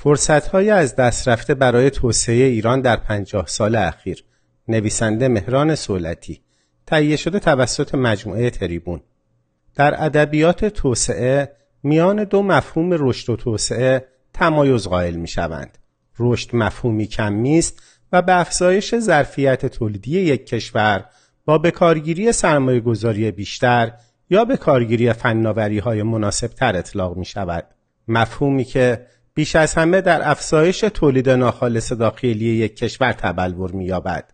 فرصتهای از دست رفته برای توسعه ایران در پنجاه سال اخیر نویسنده مهران سولتی تهیه شده توسط مجموعه تریبون در ادبیات توسعه میان دو مفهوم رشد و توسعه تمایز قائل می شوند. رشد مفهومی کمی است و به افزایش ظرفیت تولیدی یک کشور با به کارگیری سرمایه گذاری بیشتر یا به کارگیری فناوری های مناسب تر اطلاق می شود. مفهومی که بیش از همه در افزایش تولید ناخالص داخلی یک کشور تبلور می یابد.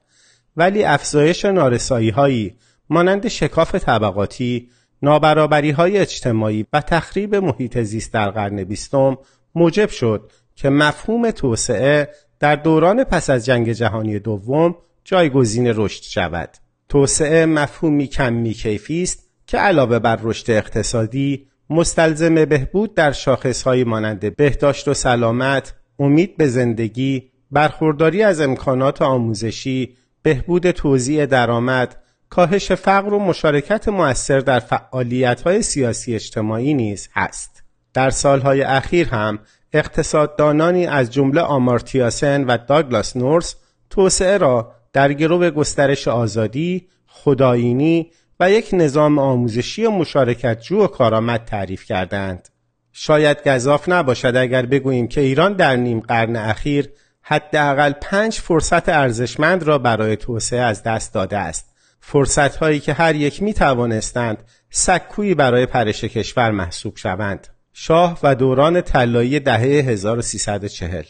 ولی افزایش نارسایی هایی مانند شکاف طبقاتی، نابرابری های اجتماعی و تخریب محیط زیست در قرن بیستم موجب شد که مفهوم توسعه در دوران پس از جنگ جهانی دوم جایگزین رشد شود. توسعه مفهومی کمی کیفی است که علاوه بر رشد اقتصادی مستلزم بهبود در شاخصهایی مانند بهداشت و سلامت، امید به زندگی، برخورداری از امکانات آموزشی، بهبود توزیع درآمد، کاهش فقر و مشارکت مؤثر در فعالیت‌های سیاسی اجتماعی نیز است. در سالهای اخیر هم اقتصاددانانی از جمله آمارتیاسن و داگلاس نورس توسعه را در گرو گسترش آزادی، خداینی و یک نظام آموزشی مشارکت جو و کارآمد تعریف کردند. شاید گذاف نباشد اگر بگوییم که ایران در نیم قرن اخیر حداقل پنج فرصت ارزشمند را برای توسعه از دست داده است. فرصت هایی که هر یک می توانستند سکویی برای پرش کشور محسوب شوند. شاه و دوران طلایی دهه 1340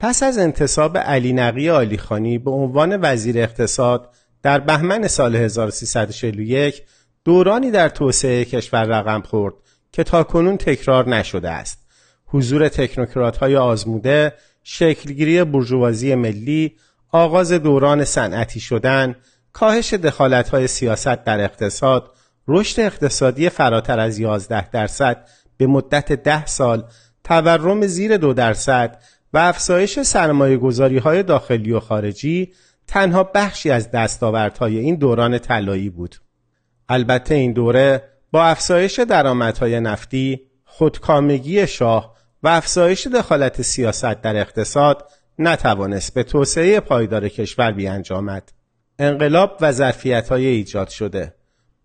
پس از انتصاب علی نقی آلیخانی به عنوان وزیر اقتصاد در بهمن سال 1341 دورانی در توسعه کشور رقم خورد که تاکنون تکرار نشده است. حضور تکنوکرات های آزموده، شکلگیری برجوازی ملی، آغاز دوران صنعتی شدن، کاهش دخالت های سیاست در اقتصاد، رشد اقتصادی فراتر از 11 درصد به مدت ده سال، تورم زیر دو درصد و افزایش سرمایه گذاری های داخلی و خارجی تنها بخشی از دستاوردهای این دوران طلایی بود. البته این دوره با افزایش درآمدهای نفتی، خودکامگی شاه و افزایش دخالت سیاست در اقتصاد نتوانست به توسعه پایدار کشور بیانجامد. انقلاب و ظرفیت های ایجاد شده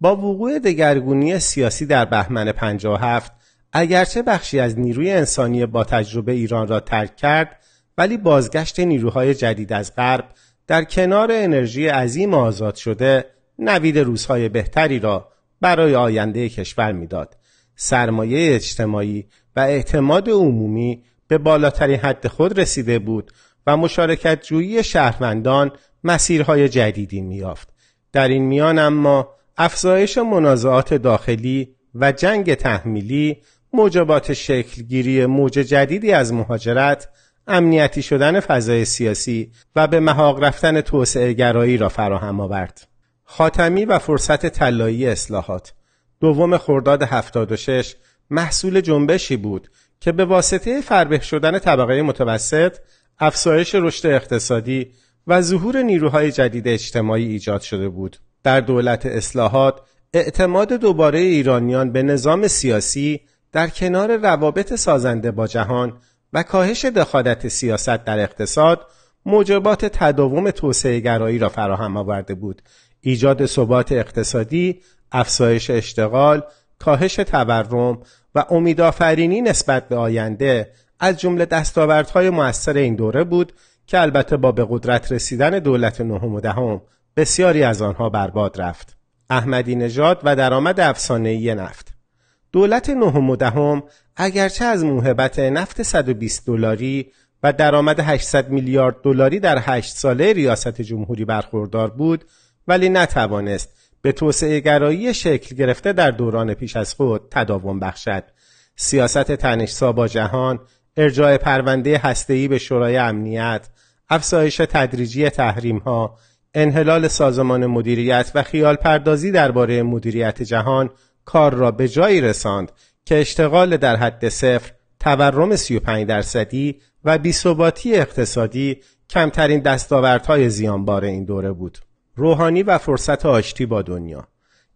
با وقوع دگرگونی سیاسی در بهمن 57 اگرچه بخشی از نیروی انسانی با تجربه ایران را ترک کرد ولی بازگشت نیروهای جدید از غرب در کنار انرژی عظیم آزاد شده نوید روزهای بهتری را برای آینده کشور می‌داد. سرمایه اجتماعی و اعتماد عمومی به بالاترین حد خود رسیده بود و مشارکت جویی شهروندان مسیرهای جدیدی میافت. در این میان اما افزایش منازعات داخلی و جنگ تحمیلی موجبات شکلگیری موج جدیدی از مهاجرت امنیتی شدن فضای سیاسی و به محاق رفتن توسعه گرایی را فراهم آورد. خاتمی و فرصت طلایی اصلاحات دوم خرداد 76 محصول جنبشی بود که به واسطه فربه شدن طبقه متوسط، افزایش رشد اقتصادی و ظهور نیروهای جدید اجتماعی ایجاد شده بود. در دولت اصلاحات اعتماد دوباره ایرانیان به نظام سیاسی در کنار روابط سازنده با جهان و کاهش دخالت سیاست در اقتصاد موجبات تداوم توسعه گرایی را فراهم آورده بود. ایجاد ثبات اقتصادی افزایش اشتغال کاهش تورم و امیدآفرینی نسبت به آینده از جمله دستاوردهای موثر این دوره بود که البته با به قدرت رسیدن دولت نهم و دهم بسیاری از آنها برباد رفت. احمدی نژاد و درآمد افسانه‌ای نفت. دولت نهم و دهم اگرچه از موهبت نفت 120 دلاری و درآمد 800 میلیارد دلاری در 8 ساله ریاست جمهوری برخوردار بود ولی نتوانست به توسعه گرایی شکل گرفته در دوران پیش از خود تداوم بخشد. سیاست تنشسا با جهان ارجاع پرونده هسته‌ای به شورای امنیت افزایش تدریجی تحریم ها انحلال سازمان مدیریت و خیال پردازی درباره مدیریت جهان کار را به جایی رساند که اشتغال در حد صفر، تورم 35 درصدی و بیثباتی اقتصادی کمترین دستاوردهای زیانبار این دوره بود. روحانی و فرصت آشتی با دنیا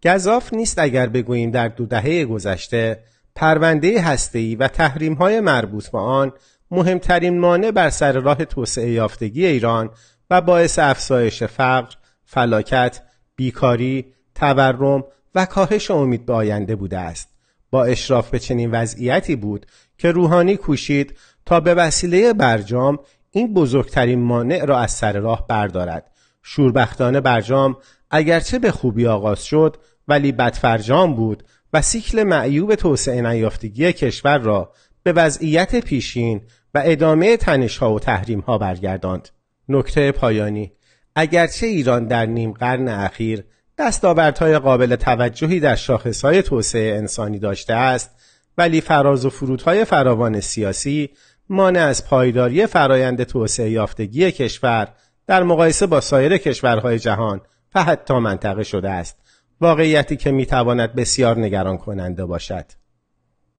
گذاف نیست اگر بگوییم در دو دهه گذشته پرونده هسته‌ای و تحریم‌های مربوط به آن مهمترین مانع بر سر راه توسعه یافتگی ایران و باعث افزایش فقر، فلاکت، بیکاری، تورم و کاهش امید به آینده بوده است. با اشراف به چنین وضعیتی بود که روحانی کوشید تا به وسیله برجام این بزرگترین مانع را از سر راه بردارد. شوربختانه برجام اگرچه به خوبی آغاز شد ولی بدفرجام بود و سیکل معیوب توسعه نیافتگی کشور را به وضعیت پیشین و ادامه تنشها و تحریمها برگرداند. نکته پایانی اگرچه ایران در نیم قرن اخیر دستاوردهای قابل توجهی در شاخصهای توسعه انسانی داشته است ولی فراز و فرودهای فراوان سیاسی مانع از پایداری فرایند توسعه یافتگی کشور در مقایسه با سایر کشورهای جهان و حتی منطقه شده است. واقعیتی که می‌تواند بسیار نگران کننده باشد.